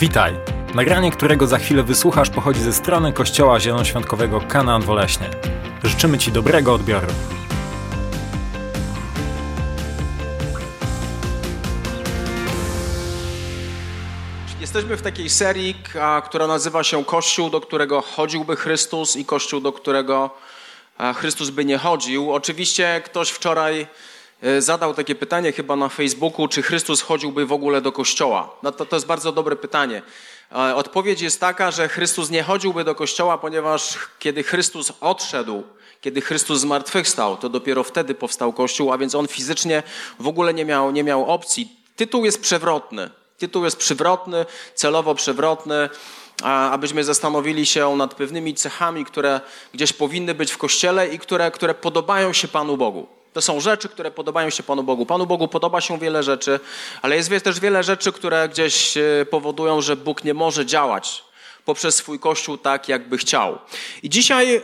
Witaj! Nagranie, którego za chwilę wysłuchasz, pochodzi ze strony Kościoła Zielonoświątkowego Kanaan Woleśnie. Życzymy Ci dobrego odbioru. Jesteśmy w takiej serii, która nazywa się Kościół, do którego chodziłby Chrystus i Kościół, do którego Chrystus by nie chodził. Oczywiście ktoś wczoraj zadał takie pytanie chyba na Facebooku, czy Chrystus chodziłby w ogóle do Kościoła. No to, to jest bardzo dobre pytanie. E, Odpowiedź jest taka, że Chrystus nie chodziłby do Kościoła, ponieważ kiedy Chrystus odszedł, kiedy Chrystus zmartwychwstał, to dopiero wtedy powstał Kościół, a więc on fizycznie w ogóle nie miał, nie miał opcji. Tytuł jest przewrotny. Tytuł jest przewrotny, celowo przewrotny, abyśmy zastanowili się nad pewnymi cechami, które gdzieś powinny być w Kościele i które, które podobają się Panu Bogu. To są rzeczy, które podobają się Panu Bogu. Panu Bogu podoba się wiele rzeczy, ale jest też wiele rzeczy, które gdzieś e, powodują, że Bóg nie może działać poprzez swój Kościół tak, jakby chciał. I dzisiaj, e,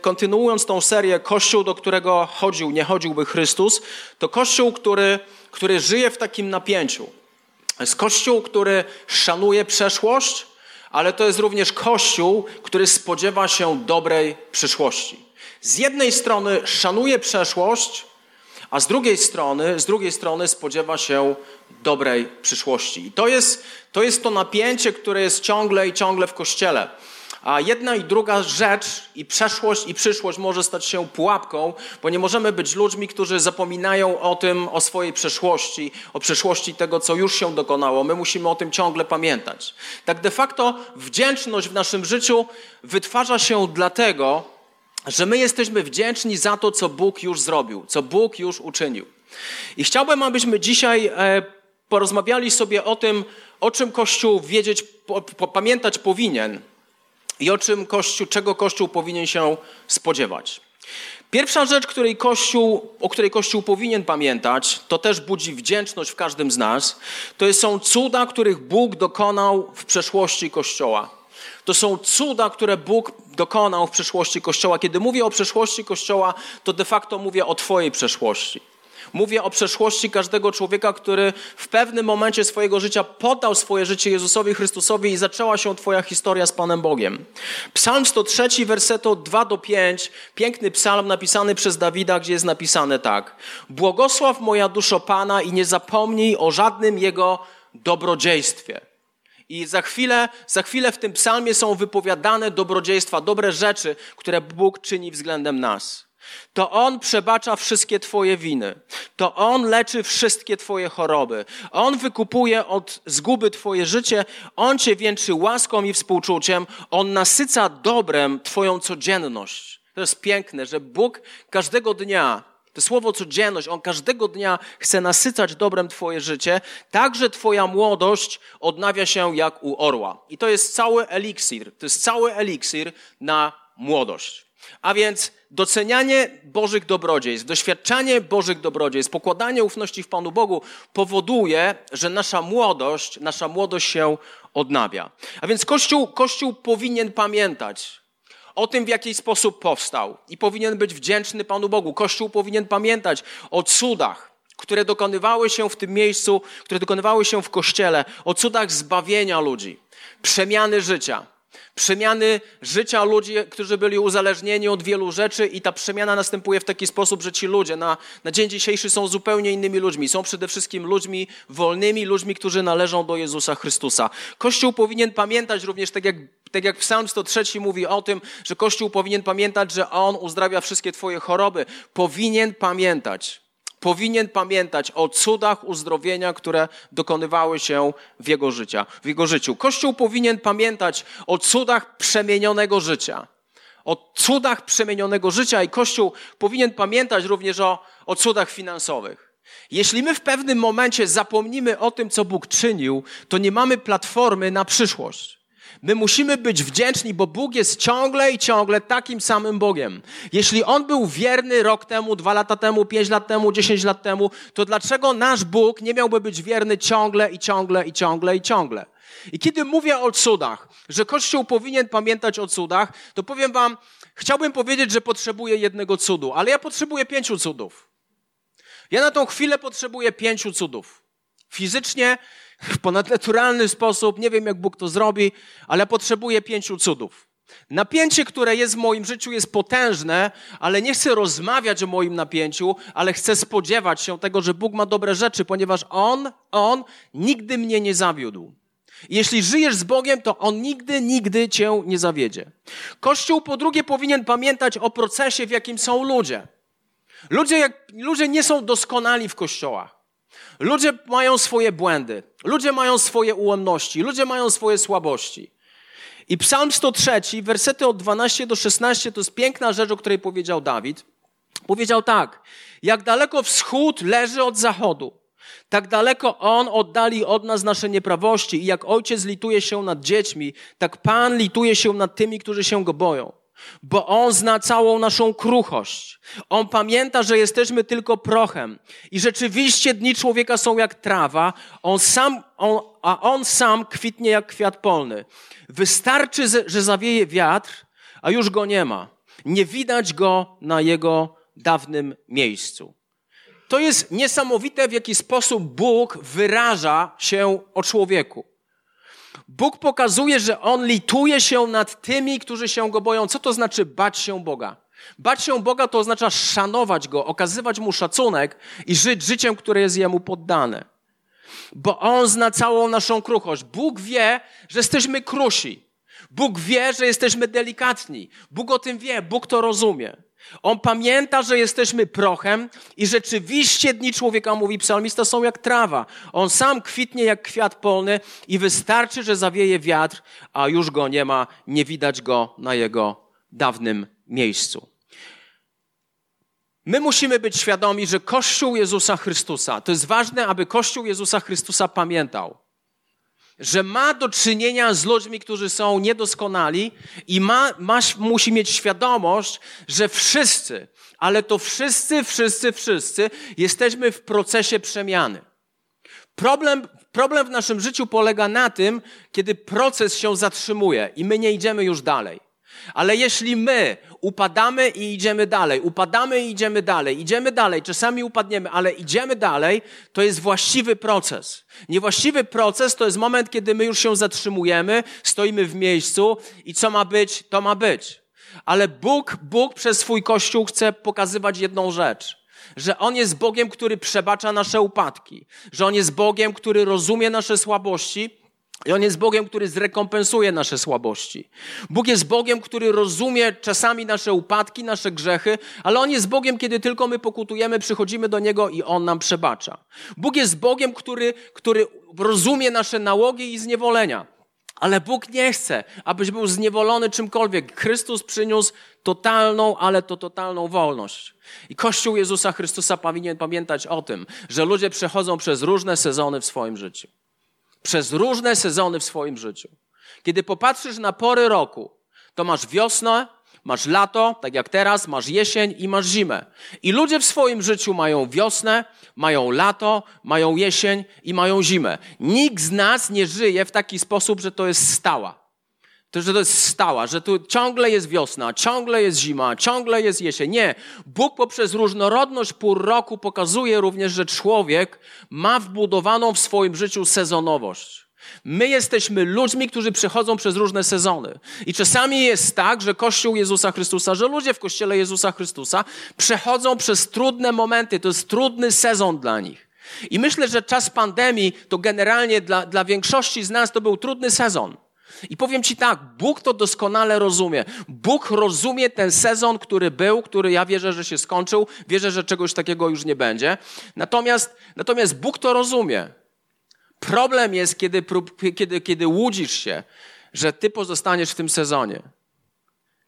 kontynuując tą serię Kościół, do którego chodził, nie chodziłby Chrystus, to Kościół, który, który żyje w takim napięciu. Jest Kościół, który szanuje przeszłość, ale to jest również Kościół, który spodziewa się dobrej przyszłości. Z jednej strony szanuje przeszłość, a z drugiej strony, z drugiej strony spodziewa się dobrej przyszłości. I to jest, to jest to napięcie, które jest ciągle i ciągle w Kościele. A jedna i druga rzecz, i przeszłość, i przyszłość może stać się pułapką, bo nie możemy być ludźmi, którzy zapominają o tym, o swojej przeszłości, o przeszłości tego, co już się dokonało. My musimy o tym ciągle pamiętać. Tak de facto wdzięczność w naszym życiu wytwarza się dlatego, że my jesteśmy wdzięczni za to, co Bóg już zrobił, co Bóg już uczynił. I chciałbym, abyśmy dzisiaj e, porozmawiali sobie o tym, o czym Kościół wiedzieć, pamiętać powinien i o czym Kościół, czego Kościół powinien się spodziewać. Pierwsza rzecz, której Kościół, o której Kościół powinien pamiętać, to też budzi wdzięczność w każdym z nas, to są cuda, których Bóg dokonał w przeszłości Kościoła. To są cuda, które Bóg dokonał w przeszłości Kościoła. Kiedy mówię o przeszłości Kościoła, to de facto mówię o Twojej przeszłości. Mówię o przeszłości każdego człowieka, który w pewnym momencie swojego życia poddał swoje życie Jezusowi Chrystusowi i zaczęła się Twoja historia z Panem Bogiem. Psalm 103, werset od 2 do 5, piękny psalm napisany przez Dawida, gdzie jest napisane tak. Błogosław moja duszo Pana i nie zapomnij o żadnym Jego dobrodziejstwie. I za chwilę, za chwilę w tym psalmie są wypowiadane dobrodziejstwa, dobre rzeczy, które Bóg czyni względem nas. To On przebacza wszystkie Twoje winy. To On leczy wszystkie Twoje choroby. On wykupuje od zguby Twoje życie. On Cię wieńczy łaską i współczuciem. On nasyca dobrem Twoją codzienność. To jest piękne, że Bóg każdego dnia to słowo codzienność, on każdego dnia chce nasycać dobrem Twoje życie, tak że Twoja młodość odnawia się jak u orła. I to jest cały eliksir, to jest cały eliksir na młodość. A więc docenianie Bożych dobrodziejstw, doświadczanie Bożych dobrodziejstw, pokładanie ufności w Panu Bogu powoduje, że nasza młodość, nasza młodość się odnawia. A więc Kościół, Kościół powinien pamiętać, o tym, w jaki sposób powstał i powinien być wdzięczny Panu Bogu. Kościół powinien pamiętać o cudach, które dokonywały się w tym miejscu, które dokonywały się w Kościele, o cudach zbawienia ludzi, przemiany życia. Przemiany życia ludzi, którzy byli uzależnieni od wielu rzeczy, i ta przemiana następuje w taki sposób, że ci ludzie na, na dzień dzisiejszy są zupełnie innymi ludźmi. Są przede wszystkim ludźmi wolnymi, ludźmi, którzy należą do Jezusa Chrystusa. Kościół powinien pamiętać również, tak jak tak jak Psalm 103 mówi o tym, że Kościół powinien pamiętać, że On uzdrawia wszystkie Twoje choroby. Powinien pamiętać, powinien pamiętać o cudach uzdrowienia, które dokonywały się w jego, życia, w jego życiu. Kościół powinien pamiętać o cudach przemienionego życia. O cudach przemienionego życia i Kościół powinien pamiętać również o, o cudach finansowych. Jeśli my w pewnym momencie zapomnimy o tym, co Bóg czynił, to nie mamy platformy na przyszłość. My musimy być wdzięczni, bo Bóg jest ciągle i ciągle takim samym Bogiem. Jeśli On był wierny rok temu, dwa lata temu, pięć lat temu, dziesięć lat temu, to dlaczego nasz Bóg nie miałby być wierny ciągle i ciągle i ciągle i ciągle? I kiedy mówię o cudach, że Kościół powinien pamiętać o cudach, to powiem Wam, chciałbym powiedzieć, że potrzebuję jednego cudu, ale ja potrzebuję pięciu cudów. Ja na tą chwilę potrzebuję pięciu cudów. fizycznie, w ponadnaturalny sposób. Nie wiem, jak Bóg to zrobi, ale potrzebuję pięciu cudów. Napięcie, które jest w moim życiu, jest potężne, ale nie chcę rozmawiać o moim napięciu, ale chcę spodziewać się tego, że Bóg ma dobre rzeczy, ponieważ On, On nigdy mnie nie zawiódł. Jeśli żyjesz z Bogiem, to On nigdy, nigdy cię nie zawiedzie. Kościół po drugie powinien pamiętać o procesie, w jakim są ludzie. Ludzie, jak, ludzie nie są doskonali w kościołach. Ludzie mają swoje błędy, ludzie mają swoje ułomności, ludzie mają swoje słabości. I Psalm 103, wersety od 12 do 16, to jest piękna rzecz, o której powiedział Dawid. Powiedział tak: Jak daleko wschód leży od zachodu, tak daleko On oddali od nas nasze nieprawości i jak ojciec lituje się nad dziećmi, tak Pan lituje się nad tymi, którzy się Go boją. Bo On zna całą naszą kruchość. On pamięta, że jesteśmy tylko prochem. I rzeczywiście dni człowieka są jak trawa, on sam, on, a On sam kwitnie jak kwiat polny. Wystarczy, że zawieje wiatr, a już Go nie ma. Nie widać Go na Jego dawnym miejscu. To jest niesamowite, w jaki sposób Bóg wyraża się o człowieku. Bóg pokazuje, że On lituje się nad tymi, którzy się Go boją. Co to znaczy bać się Boga? Bać się Boga to oznacza szanować Go, okazywać Mu szacunek i żyć życiem, które jest Jemu poddane. Bo On zna całą naszą kruchość. Bóg wie, że jesteśmy krusi. Bóg wie, że jesteśmy delikatni. Bóg o tym wie, Bóg to rozumie. On pamięta, że jesteśmy prochem i rzeczywiście dni człowieka, mówi psalmista, są jak trawa. On sam kwitnie jak kwiat polny i wystarczy, że zawieje wiatr, a już go nie ma, nie widać go na jego dawnym miejscu. My musimy być świadomi, że Kościół Jezusa Chrystusa, to jest ważne, aby Kościół Jezusa Chrystusa pamiętał, że ma do czynienia z ludźmi, którzy są niedoskonali i ma, ma, musi mieć świadomość, że wszyscy, ale to wszyscy, wszyscy, wszyscy jesteśmy w procesie przemiany. Problem, problem w naszym życiu polega na tym, kiedy proces się zatrzymuje i my nie idziemy już dalej. Ale jeśli my upadamy i idziemy dalej, upadamy i idziemy dalej, idziemy dalej, czasami upadniemy, ale idziemy dalej, to jest właściwy proces. Niewłaściwy proces to jest moment, kiedy my już się zatrzymujemy, stoimy w miejscu i co ma być, to ma być. Ale Bóg, Bóg przez swój Kościół chce pokazywać jedną rzecz że On jest Bogiem, który przebacza nasze upadki, że On jest Bogiem, który rozumie nasze słabości i On jest Bogiem, który zrekompensuje nasze słabości. Bóg jest Bogiem, który rozumie czasami nasze upadki, nasze grzechy, ale On jest Bogiem, kiedy tylko my pokutujemy, przychodzimy do Niego i On nam przebacza. Bóg jest Bogiem, który, który rozumie nasze nałogi i zniewolenia. Ale Bóg nie chce, abyś był zniewolony czymkolwiek. Chrystus przyniósł totalną, ale to totalną wolność. I Kościół Jezusa Chrystusa powinien pamiętać o tym, że ludzie przechodzą przez różne sezony w swoim życiu przez różne sezony w swoim życiu. Kiedy popatrzysz na pory roku, to masz wiosnę, masz lato, tak jak teraz, masz jesień i masz zimę. I ludzie w swoim życiu mają wiosnę, mają lato, mają jesień i mają zimę. Nikt z nas nie żyje w taki sposób, że to jest stała. To, że to jest stała, że tu ciągle jest wiosna, ciągle jest zima, ciągle jest jesień. Nie. Bóg poprzez różnorodność pór roku pokazuje również, że człowiek ma wbudowaną w swoim życiu sezonowość. My jesteśmy ludźmi, którzy przechodzą przez różne sezony. I czasami jest tak, że Kościół Jezusa Chrystusa, że ludzie w Kościele Jezusa Chrystusa przechodzą przez trudne momenty. To jest trudny sezon dla nich. I myślę, że czas pandemii to generalnie dla, dla większości z nas to był trudny sezon. I powiem Ci tak, Bóg to doskonale rozumie. Bóg rozumie ten sezon, który był, który ja wierzę, że się skończył, wierzę, że czegoś takiego już nie będzie. Natomiast, natomiast Bóg to rozumie. Problem jest, kiedy, kiedy, kiedy łudzisz się, że Ty pozostaniesz w tym sezonie.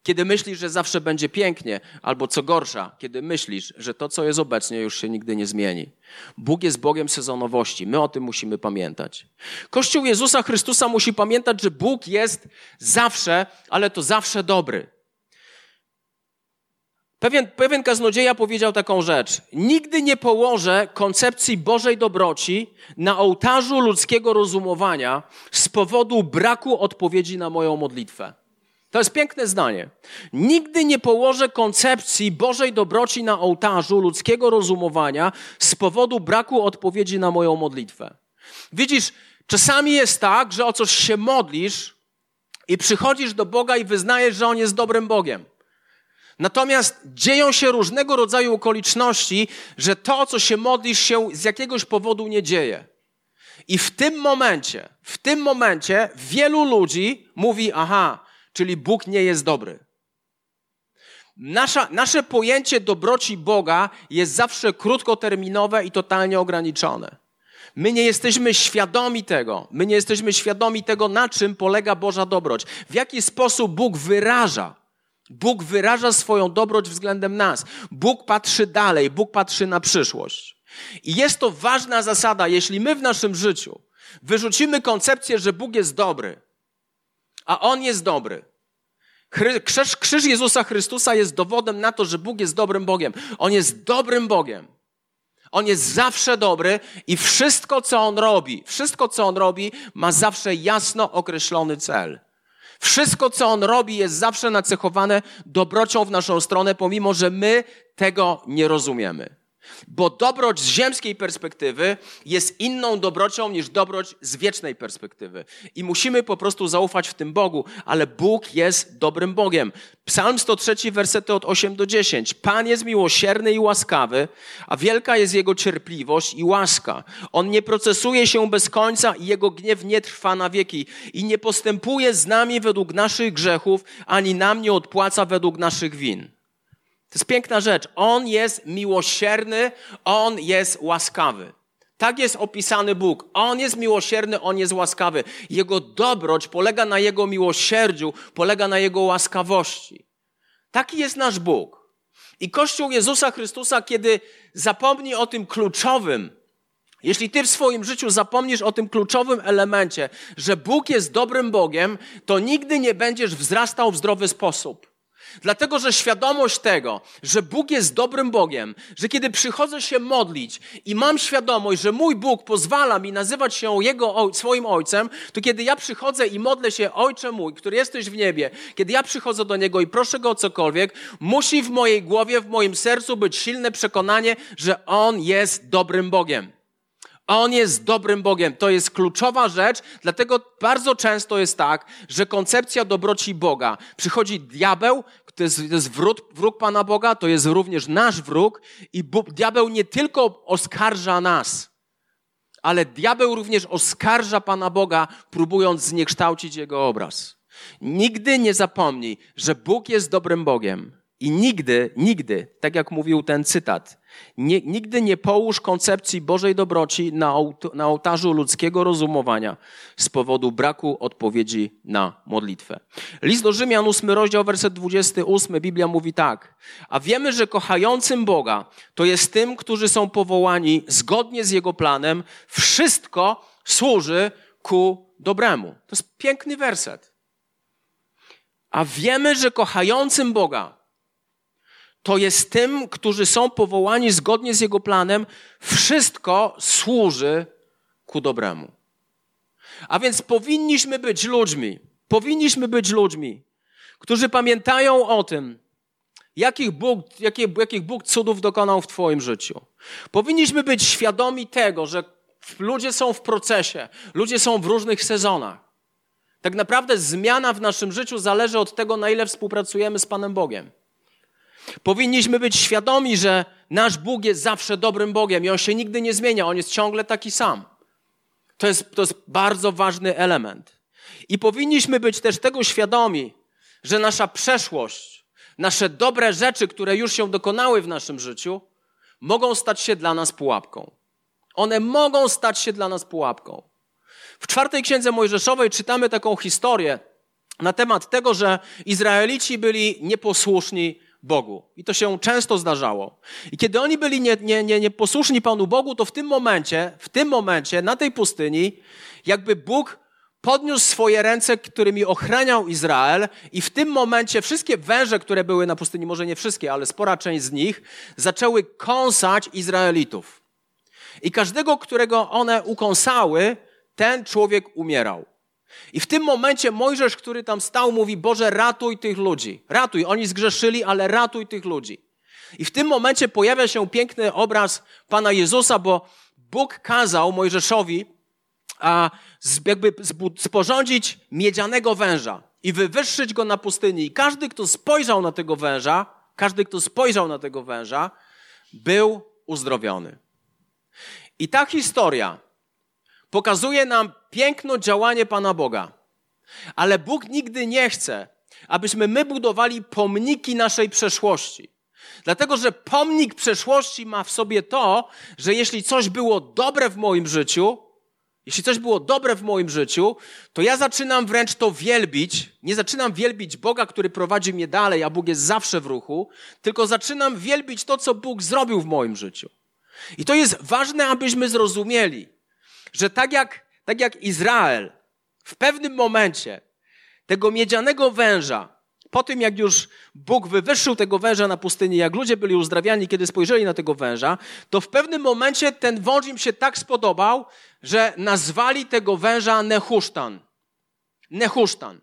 Kiedy myślisz, że zawsze będzie pięknie, albo co gorsza, kiedy myślisz, że to, co jest obecnie, już się nigdy nie zmieni. Bóg jest Bogiem sezonowości. My o tym musimy pamiętać. Kościół Jezusa Chrystusa musi pamiętać, że Bóg jest zawsze, ale to zawsze dobry. Pewien, pewien kaznodzieja powiedział taką rzecz. Nigdy nie położę koncepcji Bożej dobroci na ołtarzu ludzkiego rozumowania z powodu braku odpowiedzi na moją modlitwę. To jest piękne zdanie. Nigdy nie położę koncepcji Bożej dobroci na ołtarzu ludzkiego rozumowania z powodu braku odpowiedzi na moją modlitwę. Widzisz, czasami jest tak, że o coś się modlisz i przychodzisz do Boga i wyznajesz, że On jest dobrym Bogiem. Natomiast dzieją się różnego rodzaju okoliczności, że to, co się modlisz, się z jakiegoś powodu nie dzieje. I w tym momencie, w tym momencie wielu ludzi mówi, aha, czyli Bóg nie jest dobry. Nasza, nasze pojęcie dobroci Boga jest zawsze krótkoterminowe i totalnie ograniczone. My nie jesteśmy świadomi tego. My nie jesteśmy świadomi tego, na czym polega Boża dobroć. W jaki sposób Bóg wyraża. Bóg wyraża swoją dobroć względem nas. Bóg patrzy dalej, Bóg patrzy na przyszłość. I jest to ważna zasada, jeśli my w naszym życiu wyrzucimy koncepcję, że Bóg jest dobry, a On jest dobry. Krzyż, krzyż Jezusa Chrystusa jest dowodem na to, że Bóg jest dobrym Bogiem. On jest dobrym Bogiem. On jest zawsze dobry i wszystko, co On robi, wszystko, co On robi, ma zawsze jasno określony cel. Wszystko, co On robi, jest zawsze nacechowane dobrocią w naszą stronę, pomimo, że my tego nie rozumiemy. Bo dobroć z ziemskiej perspektywy jest inną dobrocią niż dobroć z wiecznej perspektywy. I musimy po prostu zaufać w tym Bogu, ale Bóg jest dobrym Bogiem. Psalm 103, wersety od 8 do 10. Pan jest miłosierny i łaskawy, a wielka jest jego cierpliwość i łaska. On nie procesuje się bez końca i jego gniew nie trwa na wieki. I nie postępuje z nami według naszych grzechów, ani nam nie odpłaca według naszych win. To jest piękna rzecz. On jest miłosierny, on jest łaskawy. Tak jest opisany Bóg. On jest miłosierny, on jest łaskawy. Jego dobroć polega na jego miłosierdziu, polega na jego łaskawości. Taki jest nasz Bóg. I Kościół Jezusa Chrystusa, kiedy zapomni o tym kluczowym, jeśli ty w swoim życiu zapomnisz o tym kluczowym elemencie, że Bóg jest dobrym Bogiem, to nigdy nie będziesz wzrastał w zdrowy sposób. Dlatego, że świadomość tego, że Bóg jest dobrym Bogiem, że kiedy przychodzę się modlić i mam świadomość, że mój Bóg pozwala mi nazywać się Jego, swoim Ojcem, to kiedy ja przychodzę i modlę się, Ojcze mój, który jesteś w niebie, kiedy ja przychodzę do Niego i proszę Go o cokolwiek, musi w mojej głowie, w moim sercu być silne przekonanie, że On jest dobrym Bogiem. On jest dobrym Bogiem. To jest kluczowa rzecz, dlatego bardzo często jest tak, że koncepcja dobroci Boga przychodzi diabeł, to jest, to jest wróg, wróg Pana Boga, to jest również nasz wróg i Bóg, diabeł nie tylko oskarża nas, ale diabeł również oskarża Pana Boga, próbując zniekształcić Jego obraz. Nigdy nie zapomnij, że Bóg jest dobrym Bogiem i nigdy, nigdy, tak jak mówił ten cytat, nie, nigdy nie połóż koncepcji Bożej dobroci na, na ołtarzu ludzkiego rozumowania z powodu braku odpowiedzi na modlitwę. List do Rzymian, 8 rozdział, werset 28, Biblia mówi tak. A wiemy, że kochającym Boga to jest tym, którzy są powołani zgodnie z Jego planem, wszystko służy ku dobremu. To jest piękny werset. A wiemy, że kochającym Boga to jest tym, którzy są powołani zgodnie z Jego planem, wszystko służy ku dobremu. A więc powinniśmy być ludźmi, powinniśmy być ludźmi, którzy pamiętają o tym, jakich Bóg, jakich, jakich Bóg cudów dokonał w Twoim życiu. Powinniśmy być świadomi tego, że ludzie są w procesie, ludzie są w różnych sezonach. Tak naprawdę zmiana w naszym życiu zależy od tego, na ile współpracujemy z Panem Bogiem. Powinniśmy być świadomi, że nasz Bóg jest zawsze dobrym Bogiem i On się nigdy nie zmienia, On jest ciągle taki sam. To jest, to jest bardzo ważny element. I powinniśmy być też tego świadomi, że nasza przeszłość, nasze dobre rzeczy, które już się dokonały w naszym życiu, mogą stać się dla nas pułapką. One mogą stać się dla nas pułapką. W czwartej księdze Mojżeszowej czytamy taką historię na temat tego, że Izraelici byli nieposłuszni Bogu. I to się często zdarzało. I kiedy oni byli nieposłuszni nie, nie, nie posłuszni Panu Bogu, to w tym momencie, w tym momencie, na tej pustyni, jakby Bóg podniósł swoje ręce, którymi ochraniał Izrael i w tym momencie wszystkie węże, które były na pustyni, może nie wszystkie, ale spora część z nich, zaczęły kąsać Izraelitów. I każdego, którego one ukąsały, ten człowiek umierał. I w tym momencie Mojżesz, który tam stał, mówi: Boże, ratuj tych ludzi. Ratuj. Oni zgrzeszyli, ale ratuj tych ludzi. I w tym momencie pojawia się piękny obraz Pana Jezusa, bo Bóg kazał Mojżeszowi, a jakby sporządzić miedzianego węża i wywyższyć go na pustyni. I każdy, kto spojrzał na tego węża, każdy, kto spojrzał na tego węża, był uzdrowiony. I ta historia pokazuje nam piękno działanie Pana Boga. Ale Bóg nigdy nie chce, abyśmy my budowali pomniki naszej przeszłości. Dlatego, że pomnik przeszłości ma w sobie to, że jeśli coś było dobre w moim życiu, jeśli coś było dobre w moim życiu, to ja zaczynam wręcz to wielbić. Nie zaczynam wielbić Boga, który prowadzi mnie dalej, a Bóg jest zawsze w ruchu, tylko zaczynam wielbić to, co Bóg zrobił w moim życiu. I to jest ważne, abyśmy zrozumieli, że tak jak, tak jak Izrael w pewnym momencie tego miedzianego węża po tym, jak już Bóg wywyższył tego węża na pustyni, jak ludzie byli uzdrawiani, kiedy spojrzeli na tego węża, to w pewnym momencie ten wąż im się tak spodobał, że nazwali tego węża Nehusztan. Nehusztan.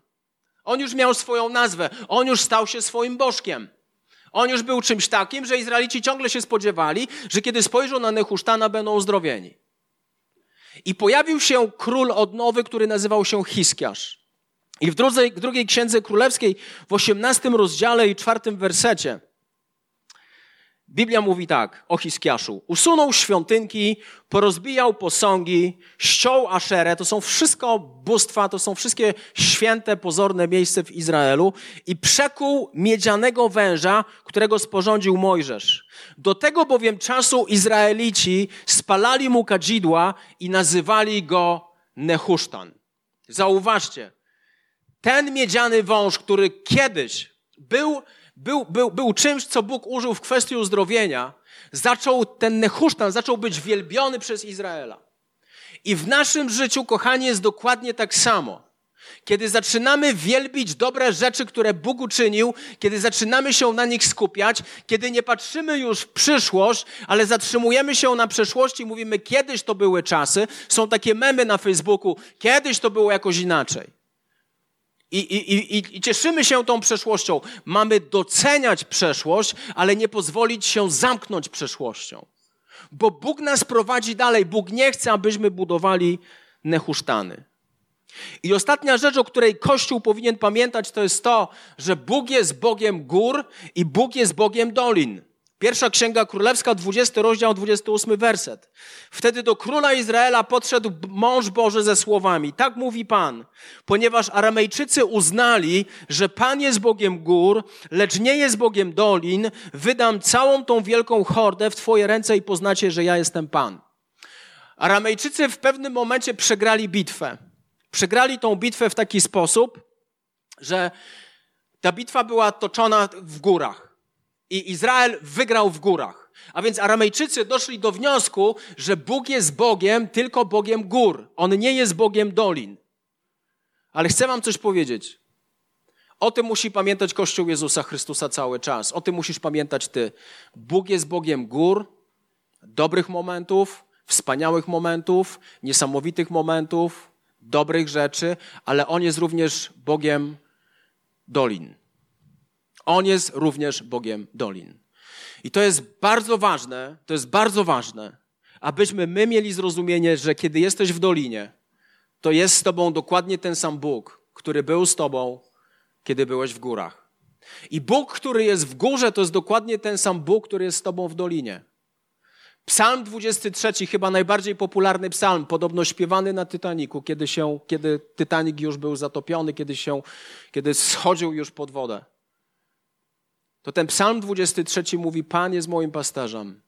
On już miał swoją nazwę, on już stał się swoim bożkiem. On już był czymś takim, że Izraelici ciągle się spodziewali, że kiedy spojrzą na Nehusztana, będą uzdrowieni. I pojawił się król odnowy, który nazywał się Hiskiasz. I w drugiej, drugiej księdze królewskiej, w osiemnastym rozdziale i czwartym wersecie, Biblia mówi tak o Hiskiaszu. Usunął świątynki, porozbijał posągi, ściął aszerę. To są wszystko bóstwa, to są wszystkie święte, pozorne miejsca w Izraelu i przekuł miedzianego węża, którego sporządził Mojżesz. Do tego bowiem czasu Izraelici spalali mu kadzidła i nazywali go Nehusztan. Zauważcie, ten miedziany wąż, który kiedyś był, był, był, był czymś, co Bóg użył w kwestii uzdrowienia, zaczął, ten Nehusztan zaczął być wielbiony przez Izraela. I w naszym życiu, kochani, jest dokładnie tak samo. Kiedy zaczynamy wielbić dobre rzeczy, które Bóg uczynił, kiedy zaczynamy się na nich skupiać, kiedy nie patrzymy już w przyszłość, ale zatrzymujemy się na przeszłości i mówimy, kiedyś to były czasy. Są takie memy na Facebooku, kiedyś to było jakoś inaczej. I, i, i, I cieszymy się tą przeszłością. Mamy doceniać przeszłość, ale nie pozwolić się zamknąć przeszłością. Bo Bóg nas prowadzi dalej. Bóg nie chce, abyśmy budowali nehusztany. I ostatnia rzecz, o której Kościół powinien pamiętać, to jest to, że Bóg jest Bogiem gór i Bóg jest Bogiem dolin. Pierwsza Księga Królewska, 20 rozdział, 28 werset. Wtedy do króla Izraela podszedł mąż Boży ze słowami. Tak mówi Pan, ponieważ Aramejczycy uznali, że Pan jest Bogiem gór, lecz nie jest Bogiem dolin, wydam całą tą wielką hordę w Twoje ręce i poznacie, że ja jestem Pan. Aramejczycy w pewnym momencie przegrali bitwę. Przegrali tą bitwę w taki sposób, że ta bitwa była toczona w górach. I Izrael wygrał w górach. A więc Aramejczycy doszli do wniosku, że Bóg jest Bogiem, tylko Bogiem gór. On nie jest Bogiem dolin. Ale chcę Wam coś powiedzieć. O tym musi pamiętać Kościół Jezusa Chrystusa cały czas. O tym musisz pamiętać Ty. Bóg jest Bogiem gór, dobrych momentów, wspaniałych momentów, niesamowitych momentów, dobrych rzeczy, ale On jest również Bogiem dolin. On jest również Bogiem dolin. I to jest bardzo ważne, to jest bardzo ważne, abyśmy my mieli zrozumienie, że kiedy jesteś w dolinie, to jest z tobą dokładnie ten sam Bóg, który był z tobą, kiedy byłeś w górach. I Bóg, który jest w górze, to jest dokładnie ten sam Bóg, który jest z tobą w dolinie. Psalm 23, chyba najbardziej popularny psalm, podobno śpiewany na Titaniku, kiedy, się, kiedy Titanic już był zatopiony, kiedy, się, kiedy schodził już pod wodę to ten psalm 23 mówi: Pan jest moim pasterzem.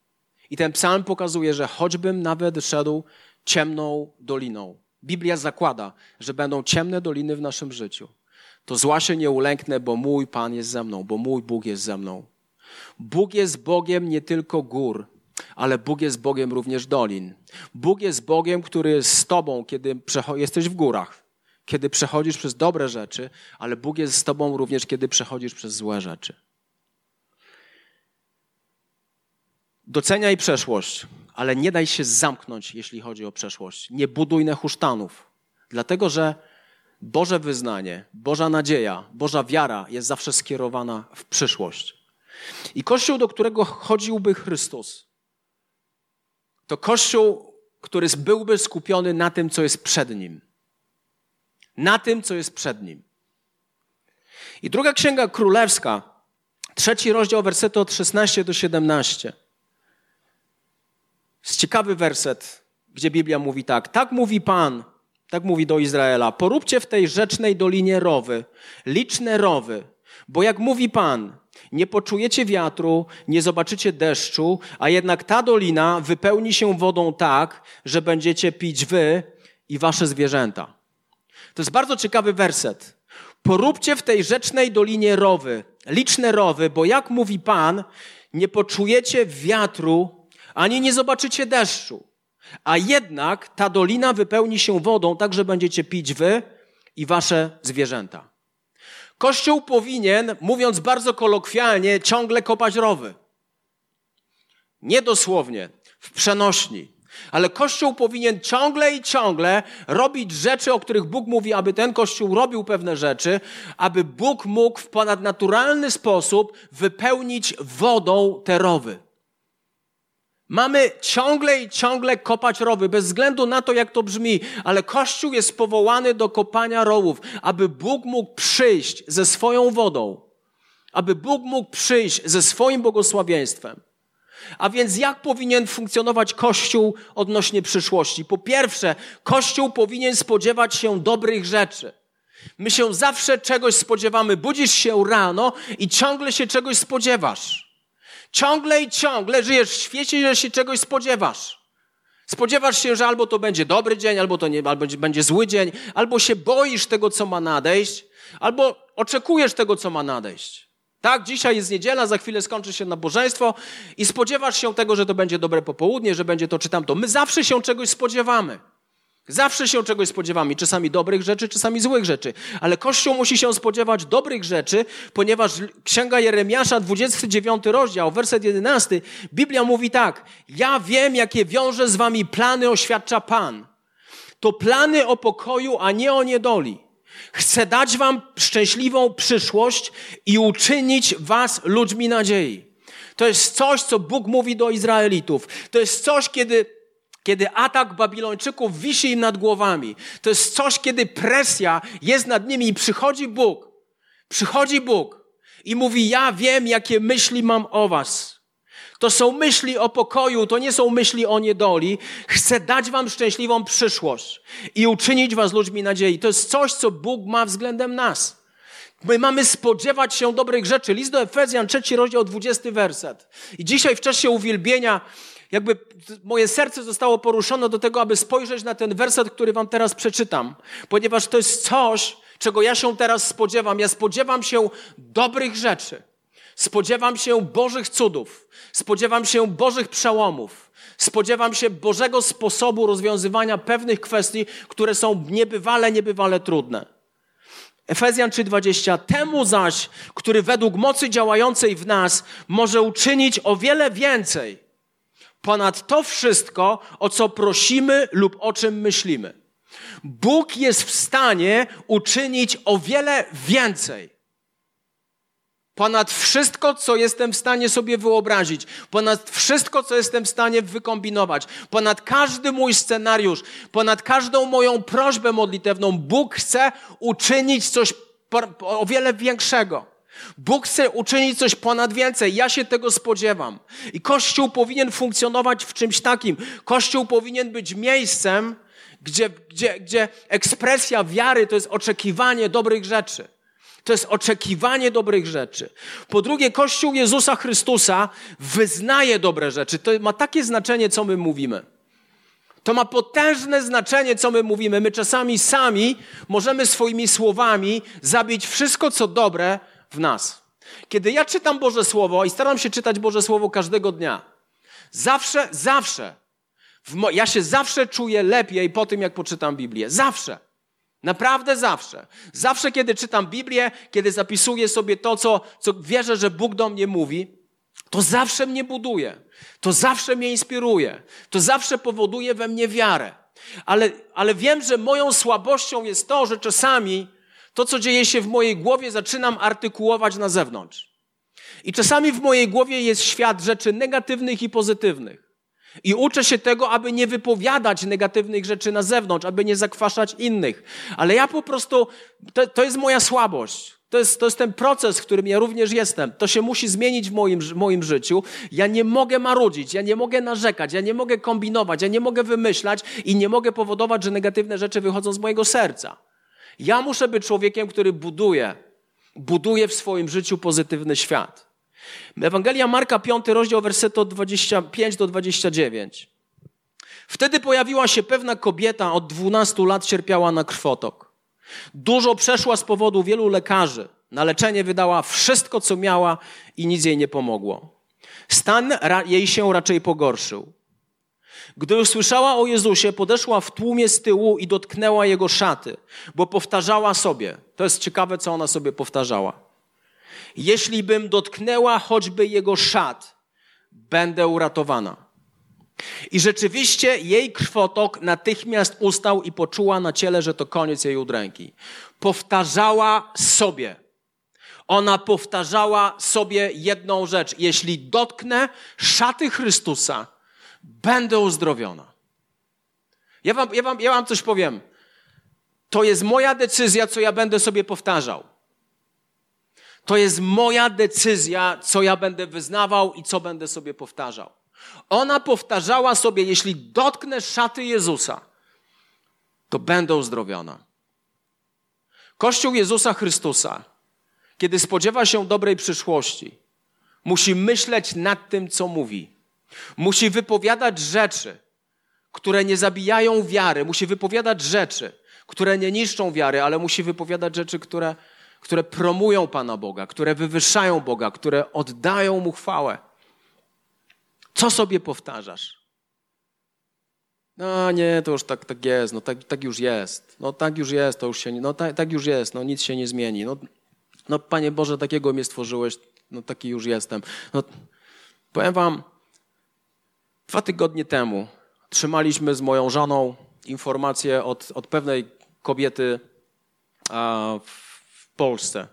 I ten psalm pokazuje, że choćbym nawet szedł ciemną doliną, Biblia zakłada, że będą ciemne doliny w naszym życiu, to zła się nie ulęknę, bo mój Pan jest ze mną, bo mój Bóg jest ze mną. Bóg jest Bogiem nie tylko gór, ale Bóg jest Bogiem również dolin. Bóg jest Bogiem, który jest z Tobą, kiedy jesteś w górach, kiedy przechodzisz przez dobre rzeczy, ale Bóg jest z Tobą również, kiedy przechodzisz przez złe rzeczy. Doceniaj przeszłość, ale nie daj się zamknąć, jeśli chodzi o przeszłość. Nie buduj nehusztanów, dlatego że Boże wyznanie, Boża nadzieja, Boża wiara jest zawsze skierowana w przyszłość. I Kościół, do którego chodziłby Chrystus, to Kościół który byłby skupiony na tym, co jest przed nim. Na tym, co jest przed nim. I druga księga królewska, trzeci rozdział, wersety od 16 do 17. Jest ciekawy werset, gdzie Biblia mówi tak. Tak mówi Pan, tak mówi do Izraela. Poróbcie w tej rzecznej dolinie rowy, liczne rowy, bo jak mówi Pan, nie poczujecie wiatru, nie zobaczycie deszczu, a jednak ta dolina wypełni się wodą tak, że będziecie pić wy i wasze zwierzęta. To jest bardzo ciekawy werset. Poróbcie w tej rzecznej dolinie rowy, liczne rowy, bo jak mówi Pan, nie poczujecie wiatru, ani nie zobaczycie deszczu. A jednak ta dolina wypełni się wodą, tak że będziecie pić wy i wasze zwierzęta. Kościół powinien, mówiąc bardzo kolokwialnie, ciągle kopać rowy. Nie dosłownie, w przenośni. Ale Kościół powinien ciągle i ciągle robić rzeczy, o których Bóg mówi, aby ten Kościół robił pewne rzeczy, aby Bóg mógł w ponadnaturalny sposób wypełnić wodą te rowy. Mamy ciągle i ciągle kopać rowy, bez względu na to, jak to brzmi, ale Kościół jest powołany do kopania rowów, aby Bóg mógł przyjść ze swoją wodą, aby Bóg mógł przyjść ze swoim błogosławieństwem. A więc jak powinien funkcjonować Kościół odnośnie przyszłości? Po pierwsze, Kościół powinien spodziewać się dobrych rzeczy. My się zawsze czegoś spodziewamy. Budzisz się rano i ciągle się czegoś spodziewasz. Ciągle i ciągle żyjesz w świecie, że się czegoś spodziewasz. Spodziewasz się, że albo to będzie dobry dzień, albo to nie, albo będzie zły dzień, albo się boisz tego, co ma nadejść, albo oczekujesz tego, co ma nadejść. Tak, dzisiaj jest niedziela, za chwilę skończy się nabożeństwo i spodziewasz się tego, że to będzie dobre popołudnie, że będzie to czy tamto. My zawsze się czegoś spodziewamy. Zawsze się czegoś spodziewamy, czasami dobrych rzeczy, czasami złych rzeczy. Ale Kościół musi się spodziewać dobrych rzeczy, ponieważ Księga Jeremiasza, 29 rozdział, werset 11, Biblia mówi tak: Ja wiem, jakie wiąże z wami plany, oświadcza Pan. To plany o pokoju, a nie o niedoli. Chcę dać wam szczęśliwą przyszłość i uczynić was ludźmi nadziei. To jest coś, co Bóg mówi do Izraelitów. To jest coś, kiedy kiedy atak Babilończyków wisi im nad głowami. To jest coś, kiedy presja jest nad nimi i przychodzi Bóg. Przychodzi Bóg i mówi: Ja wiem, jakie myśli mam o Was. To są myśli o pokoju, to nie są myśli o niedoli. Chcę dać Wam szczęśliwą przyszłość i uczynić Was ludźmi nadziei. To jest coś, co Bóg ma względem nas. My mamy spodziewać się dobrych rzeczy. List do Efezjan, trzeci rozdział, dwudziesty werset. I dzisiaj w czasie uwielbienia jakby moje serce zostało poruszone do tego, aby spojrzeć na ten werset, który wam teraz przeczytam, ponieważ to jest coś, czego ja się teraz spodziewam. Ja spodziewam się dobrych rzeczy. Spodziewam się Bożych cudów. Spodziewam się Bożych przełomów. Spodziewam się Bożego sposobu rozwiązywania pewnych kwestii, które są niebywale, niebywale trudne. Efezjan 3:20. Temu zaś, który według mocy działającej w nas może uczynić o wiele więcej ponad to wszystko, o co prosimy lub o czym myślimy. Bóg jest w stanie uczynić o wiele więcej. Ponad wszystko, co jestem w stanie sobie wyobrazić, ponad wszystko, co jestem w stanie wykombinować, ponad każdy mój scenariusz, ponad każdą moją prośbę modlitewną, Bóg chce uczynić coś o wiele większego. Bóg chce uczynić coś ponad więcej. Ja się tego spodziewam. I Kościół powinien funkcjonować w czymś takim. Kościół powinien być miejscem, gdzie, gdzie, gdzie ekspresja wiary to jest oczekiwanie dobrych rzeczy. To jest oczekiwanie dobrych rzeczy. Po drugie, Kościół Jezusa Chrystusa wyznaje dobre rzeczy. To ma takie znaczenie, co my mówimy. To ma potężne znaczenie, co my mówimy. My czasami sami możemy swoimi słowami zabić wszystko, co dobre w nas. Kiedy ja czytam Boże Słowo i staram się czytać Boże Słowo każdego dnia, zawsze, zawsze, ja się zawsze czuję lepiej po tym, jak poczytam Biblię. Zawsze. Naprawdę zawsze. Zawsze, kiedy czytam Biblię, kiedy zapisuję sobie to, co, co wierzę, że Bóg do mnie mówi, to zawsze mnie buduje. To zawsze mnie inspiruje. To zawsze powoduje we mnie wiarę. Ale, ale wiem, że moją słabością jest to, że czasami to, co dzieje się w mojej głowie, zaczynam artykułować na zewnątrz. I czasami w mojej głowie jest świat rzeczy negatywnych i pozytywnych. I uczę się tego, aby nie wypowiadać negatywnych rzeczy na zewnątrz, aby nie zakwaszać innych. Ale ja po prostu, to, to jest moja słabość. To jest, to jest ten proces, w którym ja również jestem. To się musi zmienić w moim, w moim życiu. Ja nie mogę marudzić, ja nie mogę narzekać, ja nie mogę kombinować, ja nie mogę wymyślać i nie mogę powodować, że negatywne rzeczy wychodzą z mojego serca. Ja muszę być człowiekiem, który buduje, buduje w swoim życiu pozytywny świat. Ewangelia Marka, 5 rozdział, werset od 25 do 29. Wtedy pojawiła się pewna kobieta, od 12 lat cierpiała na krwotok. Dużo przeszła z powodu wielu lekarzy. Na leczenie wydała wszystko, co miała i nic jej nie pomogło. Stan jej się raczej pogorszył. Gdy usłyszała o Jezusie, podeszła w tłumie z tyłu i dotknęła jego szaty, bo powtarzała sobie. To jest ciekawe, co ona sobie powtarzała. Jeśli bym dotknęła choćby jego szat, będę uratowana. I rzeczywiście jej krwotok natychmiast ustał i poczuła na ciele, że to koniec jej udręki. Powtarzała sobie. Ona powtarzała sobie jedną rzecz. Jeśli dotknę szaty Chrystusa, będę uzdrowiona. Ja wam, ja, wam, ja wam coś powiem. To jest moja decyzja, co ja będę sobie powtarzał. To jest moja decyzja, co ja będę wyznawał i co będę sobie powtarzał. Ona powtarzała sobie, jeśli dotknę szaty Jezusa, to będę uzdrowiona. Kościół Jezusa Chrystusa, kiedy spodziewa się dobrej przyszłości, musi myśleć nad tym, co mówi. Musi wypowiadać rzeczy, które nie zabijają wiary. Musi wypowiadać rzeczy, które nie niszczą wiary, ale musi wypowiadać rzeczy, które, które promują Pana Boga, które wywyższają Boga, które oddają Mu chwałę. Co sobie powtarzasz? No nie, to już tak, tak jest, no tak, tak już jest. No tak już jest, to już się, no tak, tak już jest, no nic się nie zmieni. No, no Panie Boże, takiego mnie stworzyłeś, no taki już jestem. No, powiem wam, dwa tygodnie temu trzymaliśmy z moją żoną informację od, od pewnej kobiety w Polsce.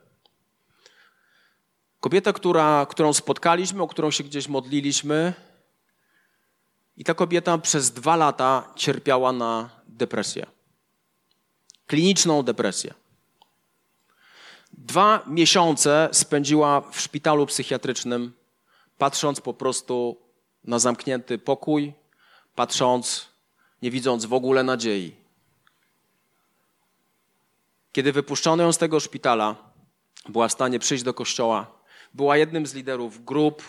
Kobieta, która, którą spotkaliśmy, o którą się gdzieś modliliśmy, i ta kobieta przez dwa lata cierpiała na depresję. Kliniczną depresję. Dwa miesiące spędziła w szpitalu psychiatrycznym, patrząc po prostu na zamknięty pokój, patrząc, nie widząc w ogóle nadziei. Kiedy wypuszczono ją z tego szpitala, była w stanie przyjść do kościoła, była jednym z liderów grup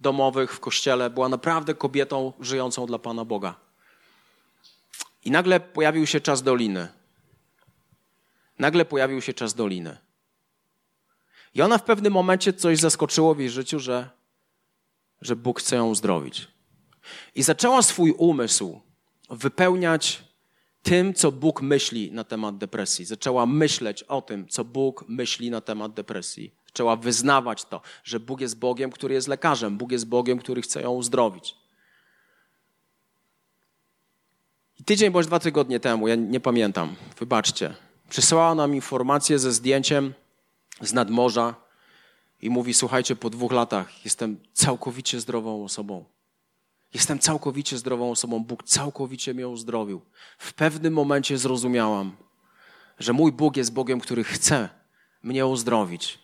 domowych w kościele, była naprawdę kobietą żyjącą dla Pana Boga. I nagle pojawił się czas doliny. Nagle pojawił się czas doliny. I ona w pewnym momencie coś zaskoczyło w jej życiu, że, że Bóg chce ją uzdrowić. I zaczęła swój umysł wypełniać tym, co Bóg myśli na temat depresji. Zaczęła myśleć o tym, co Bóg myśli na temat depresji. Zaczęła wyznawać to, że Bóg jest Bogiem, który jest lekarzem, Bóg jest Bogiem, który chce ją uzdrowić. I tydzień bądź dwa tygodnie temu, ja nie pamiętam, wybaczcie, przysłała nam informację ze zdjęciem z nadmorza i mówi: Słuchajcie, po dwóch latach jestem całkowicie zdrową osobą. Jestem całkowicie zdrową osobą. Bóg całkowicie mnie uzdrowił. W pewnym momencie zrozumiałam, że mój Bóg jest Bogiem, który chce mnie uzdrowić.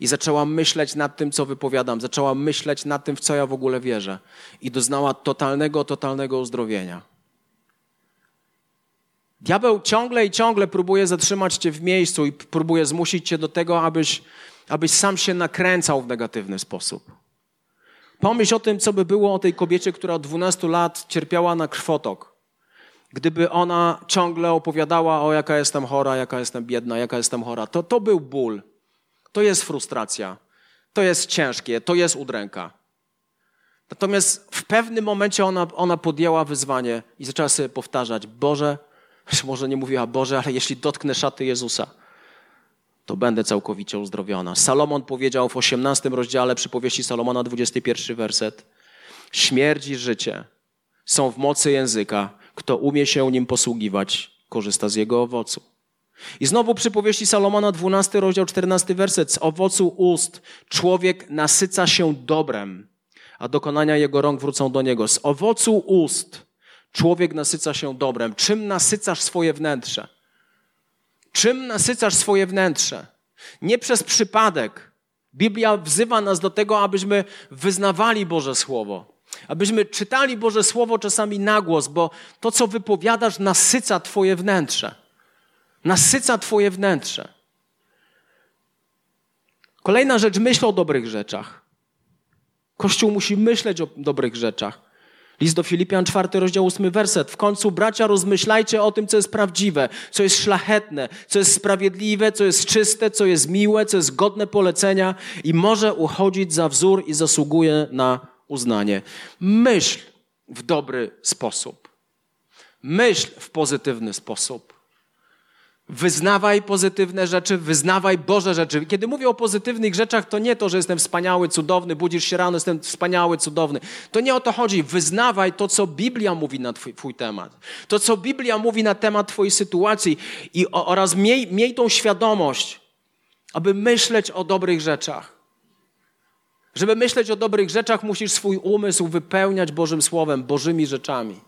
I zaczęłam myśleć nad tym, co wypowiadam. Zaczęłam myśleć nad tym, w co ja w ogóle wierzę. I doznała totalnego, totalnego uzdrowienia. Diabeł ciągle i ciągle próbuje zatrzymać cię w miejscu i próbuje zmusić cię do tego, abyś, abyś sam się nakręcał w negatywny sposób. Pomyśl o tym, co by było o tej kobiecie, która od 12 lat cierpiała na krwotok. Gdyby ona ciągle opowiadała o jaka jestem chora, jaka jestem biedna, jaka jestem chora, to to był ból. To jest frustracja. To jest ciężkie, to jest udręka. Natomiast w pewnym momencie ona, ona podjęła wyzwanie i zaczęła sobie powtarzać: Boże, może nie mówiła Boże, ale jeśli dotknę szaty Jezusa, to będę całkowicie uzdrowiona. Salomon powiedział w 18 rozdziale przypowieści Salomona, 21 werset: Śmierć i życie są w mocy języka. Kto umie się nim posługiwać, korzysta z jego owocu. I znowu przypowieści Salomona, 12 rozdział, 14 werset. Z owocu ust człowiek nasyca się dobrem, a dokonania jego rąk wrócą do niego. Z owocu ust człowiek nasyca się dobrem. Czym nasycasz swoje wnętrze? Czym nasycasz swoje wnętrze? Nie przez przypadek. Biblia wzywa nas do tego, abyśmy wyznawali Boże Słowo. Abyśmy czytali Boże Słowo czasami na głos, bo to, co wypowiadasz, nasyca Twoje wnętrze. Nasyca Twoje wnętrze. Kolejna rzecz, myśl o dobrych rzeczach. Kościół musi myśleć o dobrych rzeczach. List do Filipian, czwarty rozdział, ósmy werset. W końcu, bracia, rozmyślajcie o tym, co jest prawdziwe, co jest szlachetne, co jest sprawiedliwe, co jest czyste, co jest miłe, co jest godne polecenia i może uchodzić za wzór i zasługuje na uznanie. Myśl w dobry sposób. Myśl w pozytywny sposób. Wyznawaj pozytywne rzeczy, wyznawaj Boże rzeczy. Kiedy mówię o pozytywnych rzeczach, to nie to, że jestem wspaniały, cudowny, budzisz się rano, jestem wspaniały, cudowny. To nie o to chodzi. Wyznawaj to, co Biblia mówi na twój, twój temat. To, co Biblia mówi na temat Twojej sytuacji i, oraz miej, miej tą świadomość, aby myśleć o dobrych rzeczach. Żeby myśleć o dobrych rzeczach, musisz swój umysł wypełniać Bożym Słowem, Bożymi rzeczami.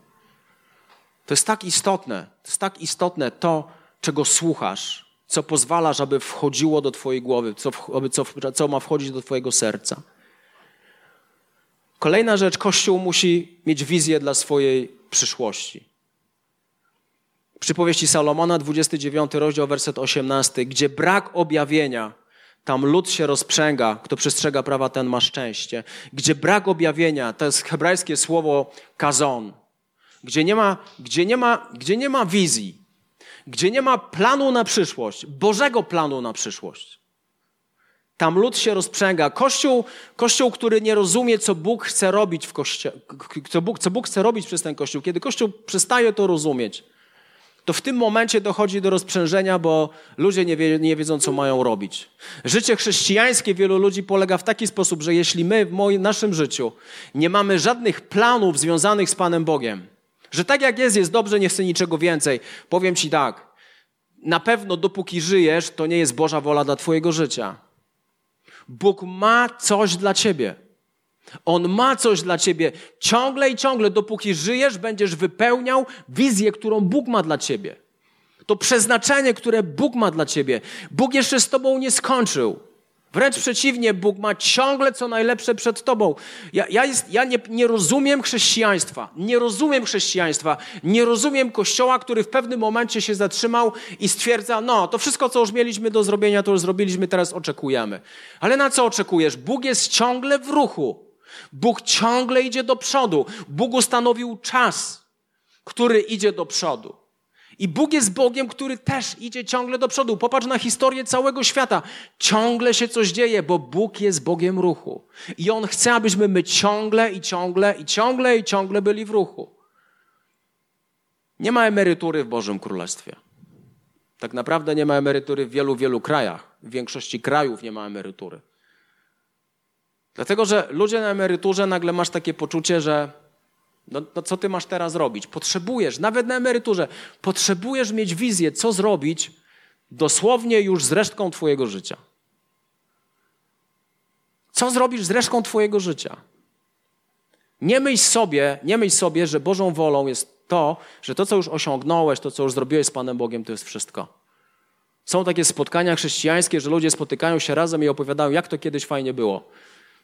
To jest tak istotne, to jest tak istotne to, czego słuchasz, co pozwalasz, aby wchodziło do Twojej głowy, co, aby, co, co ma wchodzić do Twojego serca. Kolejna rzecz, Kościół musi mieć wizję dla swojej przyszłości. Przypowieści Salomona, 29 rozdział, werset 18, gdzie brak objawienia, tam lud się rozprzęga, kto przestrzega prawa, ten ma szczęście. Gdzie brak objawienia, to jest hebrajskie słowo kazon, gdzie nie ma, gdzie nie ma, gdzie nie ma wizji, gdzie nie ma planu na przyszłość, Bożego planu na przyszłość. Tam lud się rozprzęga. Kościół, kościół, który nie rozumie, co Bóg chce robić w kościele, co Bóg, co Bóg chce robić przez ten kościół. Kiedy kościół przestaje to rozumieć, to w tym momencie dochodzi do rozprzężenia, bo ludzie nie, wie, nie wiedzą, co mają robić. Życie chrześcijańskie wielu ludzi polega w taki sposób, że jeśli my w moim, naszym życiu nie mamy żadnych planów związanych z Panem Bogiem, że tak jak jest, jest dobrze, nie chcę niczego więcej. Powiem ci tak. Na pewno dopóki żyjesz, to nie jest Boża wola dla twojego życia. Bóg ma coś dla ciebie. On ma coś dla ciebie. Ciągle i ciągle, dopóki żyjesz, będziesz wypełniał wizję, którą Bóg ma dla ciebie. To przeznaczenie, które Bóg ma dla ciebie. Bóg jeszcze z tobą nie skończył. Wręcz przeciwnie, Bóg ma ciągle co najlepsze przed tobą. Ja, ja, jest, ja nie, nie rozumiem chrześcijaństwa. Nie rozumiem chrześcijaństwa. Nie rozumiem Kościoła, który w pewnym momencie się zatrzymał i stwierdza, no, to wszystko, co już mieliśmy do zrobienia, to już zrobiliśmy, teraz oczekujemy. Ale na co oczekujesz? Bóg jest ciągle w ruchu. Bóg ciągle idzie do przodu. Bóg ustanowił czas, który idzie do przodu. I Bóg jest Bogiem, który też idzie ciągle do przodu. Popatrz na historię całego świata. Ciągle się coś dzieje, bo Bóg jest Bogiem ruchu. I On chce, abyśmy my ciągle i ciągle i ciągle i ciągle byli w ruchu. Nie ma emerytury w Bożym Królestwie. Tak naprawdę nie ma emerytury w wielu, wielu krajach. W większości krajów nie ma emerytury. Dlatego, że ludzie na emeryturze nagle masz takie poczucie, że no, no, co ty masz teraz robić? Potrzebujesz, nawet na emeryturze, potrzebujesz mieć wizję, co zrobić dosłownie już z resztką Twojego życia. Co zrobisz z resztką Twojego życia? Nie myśl sobie, nie myśl sobie, że Bożą wolą jest to, że to, co już osiągnąłeś, to, co już zrobiłeś z Panem Bogiem, to jest wszystko. Są takie spotkania chrześcijańskie, że ludzie spotykają się razem i opowiadają, jak to kiedyś fajnie było.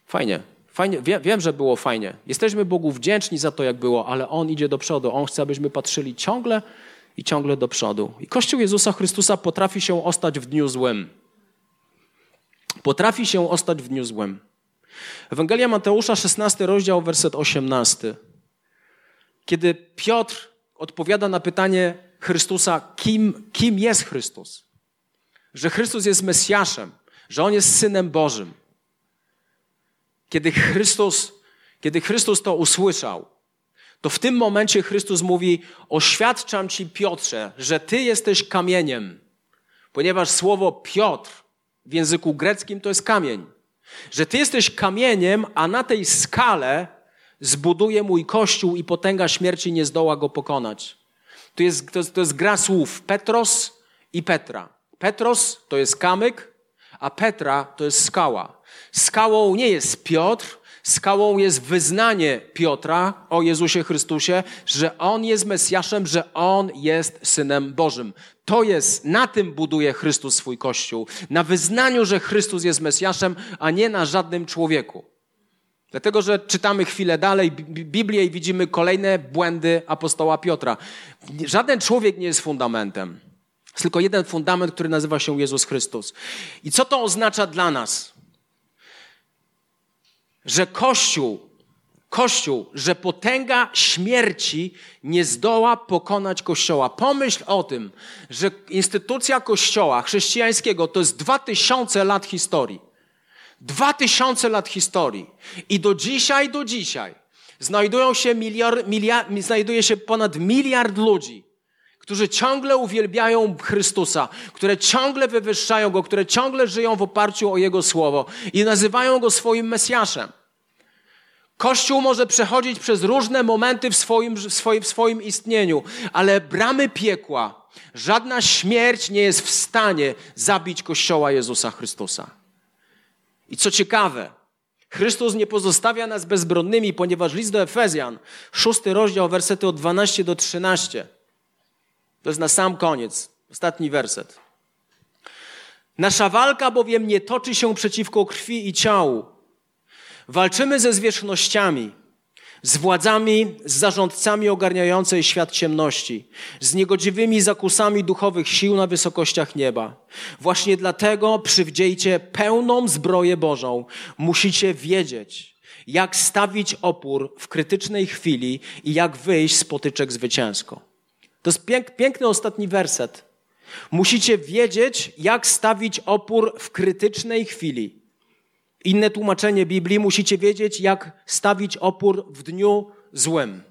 Fajnie. Fajnie, wiem, wiem, że było fajnie. Jesteśmy Bogu wdzięczni za to, jak było, ale On idzie do przodu. On chce, abyśmy patrzyli ciągle i ciągle do przodu. I Kościół Jezusa Chrystusa potrafi się ostać w dniu złym. Potrafi się ostać w dniu złym. Ewangelia Mateusza, 16 rozdział, werset 18. Kiedy Piotr odpowiada na pytanie Chrystusa, kim, kim jest Chrystus? Że Chrystus jest Mesjaszem, że On jest Synem Bożym. Kiedy Chrystus, kiedy Chrystus to usłyszał, to w tym momencie Chrystus mówi: Oświadczam ci, Piotrze, że ty jesteś kamieniem, ponieważ słowo Piotr w języku greckim to jest kamień. Że ty jesteś kamieniem, a na tej skale zbuduję mój kościół i potęga śmierci nie zdoła go pokonać. To jest, to to jest gra słów Petros i Petra. Petros to jest kamyk, a Petra to jest skała. Skałą nie jest Piotr, Skałą jest wyznanie Piotra o Jezusie Chrystusie, że On jest Mesjaszem, że On jest Synem Bożym. To jest, na tym buduje Chrystus swój Kościół. Na wyznaniu, że Chrystus jest Mesjaszem, a nie na żadnym człowieku. Dlatego, że czytamy chwilę dalej Biblię i widzimy kolejne błędy apostoła Piotra. Żaden człowiek nie jest fundamentem. Jest tylko jeden fundament, który nazywa się Jezus Chrystus. I co to oznacza dla nas? Że Kościół, Kościół, że potęga śmierci nie zdoła pokonać Kościoła. Pomyśl o tym, że instytucja Kościoła chrześcijańskiego to jest dwa tysiące lat historii. Dwa tysiące lat historii. I do dzisiaj, do dzisiaj znajdują się miliard, miliard, znajduje się ponad miliard ludzi, którzy ciągle uwielbiają Chrystusa, które ciągle wywyższają Go, które ciągle żyją w oparciu o Jego Słowo i nazywają Go swoim Mesjaszem. Kościół może przechodzić przez różne momenty w swoim, w swoim, w swoim istnieniu, ale bramy piekła, żadna śmierć nie jest w stanie zabić Kościoła Jezusa Chrystusa. I co ciekawe, Chrystus nie pozostawia nas bezbronnymi, ponieważ list do Efezjan, szósty rozdział, wersety od 12 do 13, to jest na sam koniec, ostatni werset. Nasza walka bowiem nie toczy się przeciwko krwi i ciału. Walczymy ze zwierzchnościami, z władzami, z zarządcami ogarniającej świat ciemności, z niegodziwymi zakusami duchowych sił na wysokościach nieba. Właśnie dlatego przywdziejcie pełną zbroję Bożą. Musicie wiedzieć, jak stawić opór w krytycznej chwili i jak wyjść z potyczek zwycięsko. To jest pięk, piękny ostatni werset. Musicie wiedzieć, jak stawić opór w krytycznej chwili. Inne tłumaczenie Biblii musicie wiedzieć, jak stawić opór w dniu złym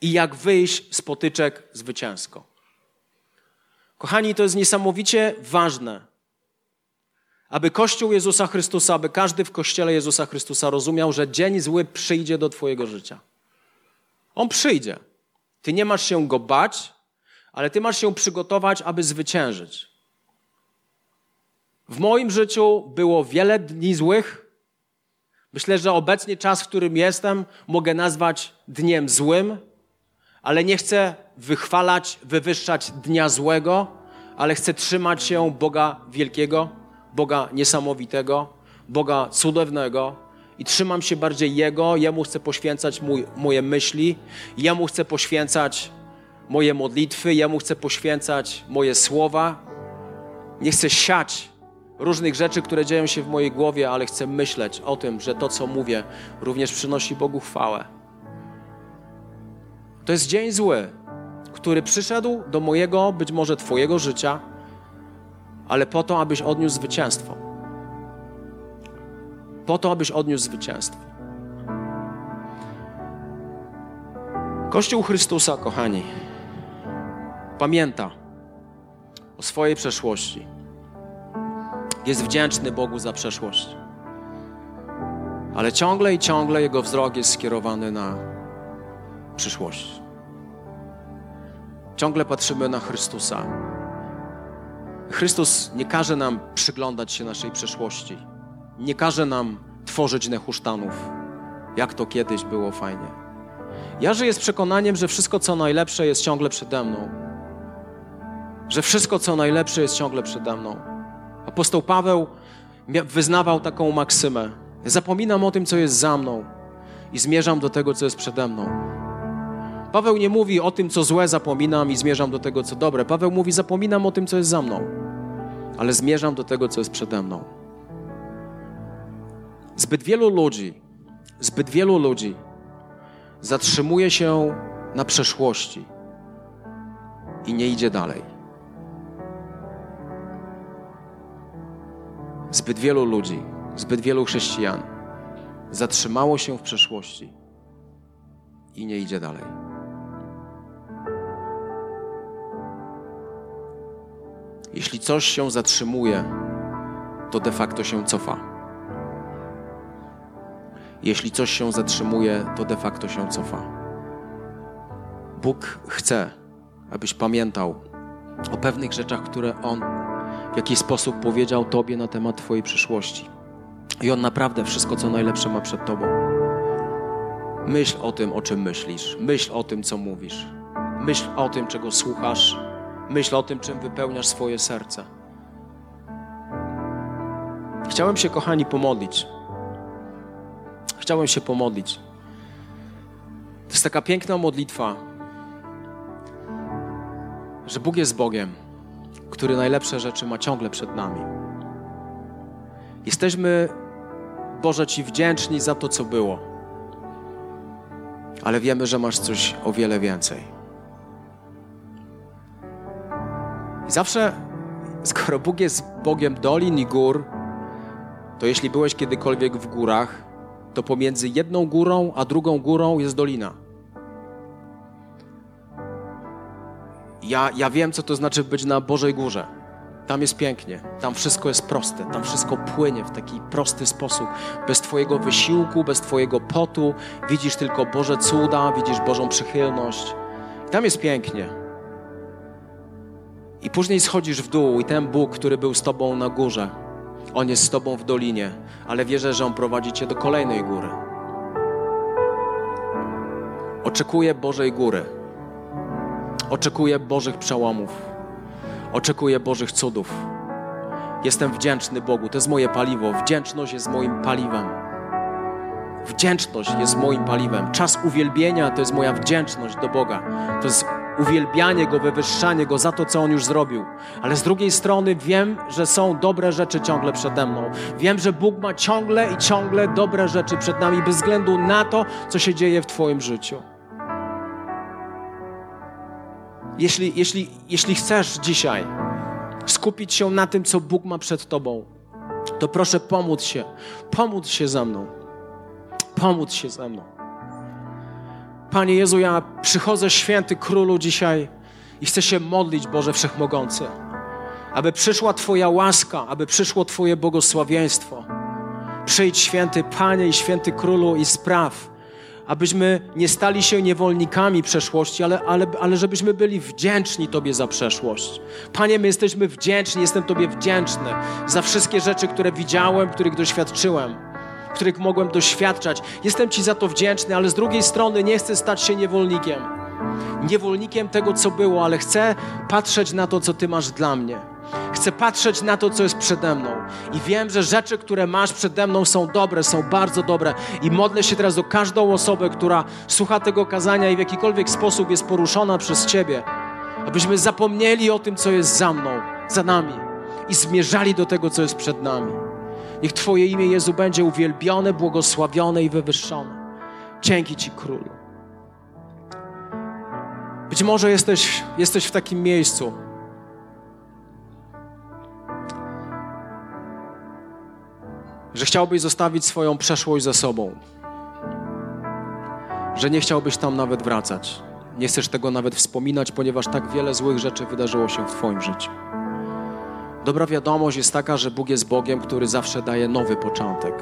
i jak wyjść z potyczek zwycięsko. Kochani, to jest niesamowicie ważne, aby Kościół Jezusa Chrystusa, aby każdy w Kościele Jezusa Chrystusa rozumiał, że dzień zły przyjdzie do Twojego życia. On przyjdzie. Ty nie masz się go bać, ale ty masz się przygotować, aby zwyciężyć. W moim życiu było wiele dni złych. Myślę, że obecnie czas, w którym jestem, mogę nazwać dniem złym, ale nie chcę wychwalać, wywyższać dnia złego, ale chcę trzymać się Boga wielkiego, Boga niesamowitego, Boga cudownego i trzymam się bardziej Jego. Jemu chcę poświęcać mój, moje myśli, Jemu chcę poświęcać moje modlitwy, Jemu chcę poświęcać moje słowa. Nie chcę siać różnych rzeczy, które dzieją się w mojej głowie, ale chcę myśleć o tym, że to, co mówię, również przynosi Bogu chwałę. To jest dzień zły, który przyszedł do mojego, być może Twojego życia, ale po to, abyś odniósł zwycięstwo. Po to, abyś odniósł zwycięstwo. Kościół Chrystusa, kochani, pamięta o swojej przeszłości jest wdzięczny Bogu za przeszłość. Ale ciągle i ciągle jego wzrok jest skierowany na przyszłość. Ciągle patrzymy na Chrystusa. Chrystus nie każe nam przyglądać się naszej przeszłości. Nie każe nam tworzyć nehusztanów, jak to kiedyś było fajnie. Ja żyję z przekonaniem, że wszystko, co najlepsze, jest ciągle przede mną. Że wszystko, co najlepsze, jest ciągle przede mną. Apostoł Paweł wyznawał taką maksymę. Zapominam o tym, co jest za mną i zmierzam do tego, co jest przede mną. Paweł nie mówi o tym, co złe zapominam i zmierzam do tego, co dobre. Paweł mówi, zapominam o tym, co jest za mną, ale zmierzam do tego, co jest przede mną. Zbyt wielu ludzi, zbyt wielu ludzi zatrzymuje się na przeszłości i nie idzie dalej. Zbyt wielu ludzi, zbyt wielu chrześcijan zatrzymało się w przeszłości i nie idzie dalej. Jeśli coś się zatrzymuje, to de facto się cofa. Jeśli coś się zatrzymuje, to de facto się cofa. Bóg chce, abyś pamiętał o pewnych rzeczach, które On w jaki sposób powiedział Tobie na temat Twojej przyszłości. I On naprawdę wszystko, co najlepsze ma przed Tobą. Myśl o tym, o czym myślisz. Myśl o tym, co mówisz. Myśl o tym, czego słuchasz. Myśl o tym, czym wypełniasz swoje serce. Chciałem się, kochani, pomodlić. Chciałem się pomodlić. To jest taka piękna modlitwa, że Bóg jest Bogiem, który najlepsze rzeczy ma ciągle przed nami. Jesteśmy, Boże, Ci wdzięczni za to, co było, ale wiemy, że masz coś o wiele więcej. I zawsze, skoro Bóg jest Bogiem dolin i gór, to jeśli byłeś kiedykolwiek w górach, to pomiędzy jedną górą a drugą górą jest dolina. Ja, ja wiem, co to znaczy być na Bożej Górze. Tam jest pięknie, tam wszystko jest proste, tam wszystko płynie w taki prosty sposób. Bez Twojego wysiłku, bez Twojego potu, widzisz tylko Boże cuda, widzisz Bożą przychylność. I tam jest pięknie. I później schodzisz w dół, i ten Bóg, który był z Tobą na górze, On jest z Tobą w dolinie, ale wierzę, że On prowadzi Cię do kolejnej góry. Oczekuję Bożej góry. Oczekuję Bożych przełomów. Oczekuję Bożych cudów. Jestem wdzięczny Bogu. To jest moje paliwo. Wdzięczność jest moim paliwem. Wdzięczność jest moim paliwem. Czas uwielbienia to jest moja wdzięczność do Boga. To jest uwielbianie Go, wywyższanie Go za to, co On już zrobił. Ale z drugiej strony wiem, że są dobre rzeczy ciągle przede mną. Wiem, że Bóg ma ciągle i ciągle dobre rzeczy przed nami, bez względu na to, co się dzieje w Twoim życiu. Jeśli, jeśli, jeśli chcesz dzisiaj skupić się na tym, co Bóg ma przed Tobą, to proszę pomóc się, pomóc się ze mną. Pomóc się ze mną. Panie Jezu, ja przychodzę, święty królu, dzisiaj i chcę się modlić, Boże Wszechmogący, aby przyszła Twoja łaska, aby przyszło Twoje błogosławieństwo. Przyjdź, święty Panie i święty królu, i spraw, abyśmy nie stali się niewolnikami przeszłości, ale, ale, ale żebyśmy byli wdzięczni Tobie za przeszłość. Panie, my jesteśmy wdzięczni, jestem Tobie wdzięczny za wszystkie rzeczy, które widziałem, których doświadczyłem, których mogłem doświadczać. Jestem Ci za to wdzięczny, ale z drugiej strony nie chcę stać się niewolnikiem. Niewolnikiem tego, co było, ale chcę patrzeć na to, co Ty masz dla mnie. Chcę patrzeć na to, co jest przede mną. I wiem, że rzeczy, które masz przede mną, są dobre, są bardzo dobre. I modlę się teraz do każdą osobę, która słucha tego kazania i w jakikolwiek sposób jest poruszona przez Ciebie, abyśmy zapomnieli o tym, co jest za mną, za nami i zmierzali do tego, co jest przed nami. Niech Twoje imię, Jezu, będzie uwielbione, błogosławione i wywyższone. Dzięki Ci, Królu. Być może jesteś, jesteś w takim miejscu, że chciałbyś zostawić swoją przeszłość za sobą, że nie chciałbyś tam nawet wracać. Nie chcesz tego nawet wspominać, ponieważ tak wiele złych rzeczy wydarzyło się w Twoim życiu. Dobra wiadomość jest taka, że Bóg jest Bogiem, który zawsze daje nowy początek.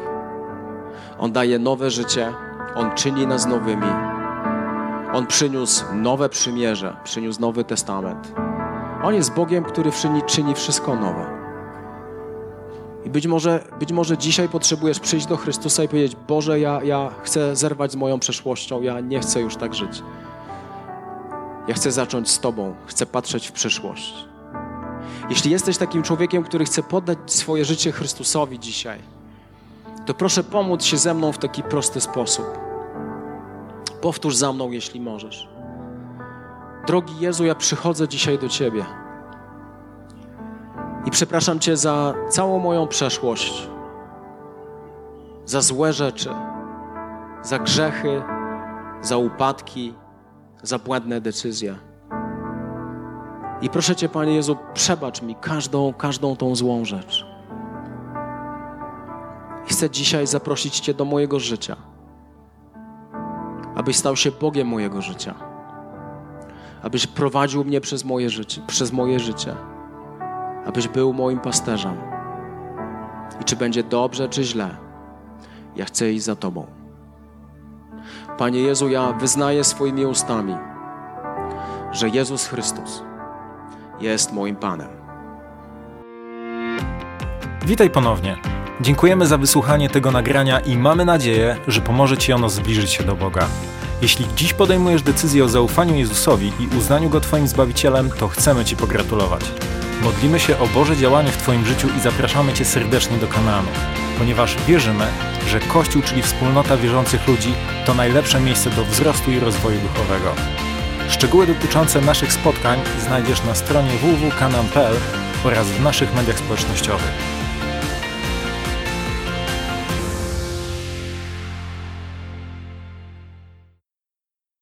On daje nowe życie, On czyni nas nowymi. On przyniósł nowe przymierze, przyniósł nowy testament. On jest Bogiem, który czyni wszystko nowe. I być może, być może dzisiaj potrzebujesz przyjść do Chrystusa i powiedzieć: Boże, ja, ja chcę zerwać z moją przeszłością, ja nie chcę już tak żyć. Ja chcę zacząć z Tobą, chcę patrzeć w przyszłość. Jeśli jesteś takim człowiekiem, który chce poddać swoje życie Chrystusowi dzisiaj, to proszę pomóc się ze mną w taki prosty sposób. Powtórz za mną, jeśli możesz. Drogi Jezu, ja przychodzę dzisiaj do Ciebie. I przepraszam Cię za całą moją przeszłość, za złe rzeczy, za grzechy, za upadki, za błędne decyzje. I proszę Cię, Panie Jezu, przebacz mi każdą, każdą tą złą rzecz. Chcę dzisiaj zaprosić Cię do mojego życia, abyś stał się Bogiem mojego życia, abyś prowadził mnie przez moje życie, przez moje życie abyś był moim pasterzem. I czy będzie dobrze, czy źle, ja chcę iść za Tobą. Panie Jezu, ja wyznaję swoimi ustami, że Jezus Chrystus jest moim Panem. Witaj ponownie. Dziękujemy za wysłuchanie tego nagrania i mamy nadzieję, że pomoże Ci ono zbliżyć się do Boga. Jeśli dziś podejmujesz decyzję o zaufaniu Jezusowi i uznaniu Go Twoim Zbawicielem, to chcemy Ci pogratulować. Modlimy się o Boże działanie w Twoim życiu i zapraszamy Cię serdecznie do Kanaanu, ponieważ wierzymy, że Kościół, czyli wspólnota wierzących ludzi, to najlepsze miejsce do wzrostu i rozwoju duchowego. Szczegóły dotyczące naszych spotkań znajdziesz na stronie www.kanan.pl oraz w naszych mediach społecznościowych.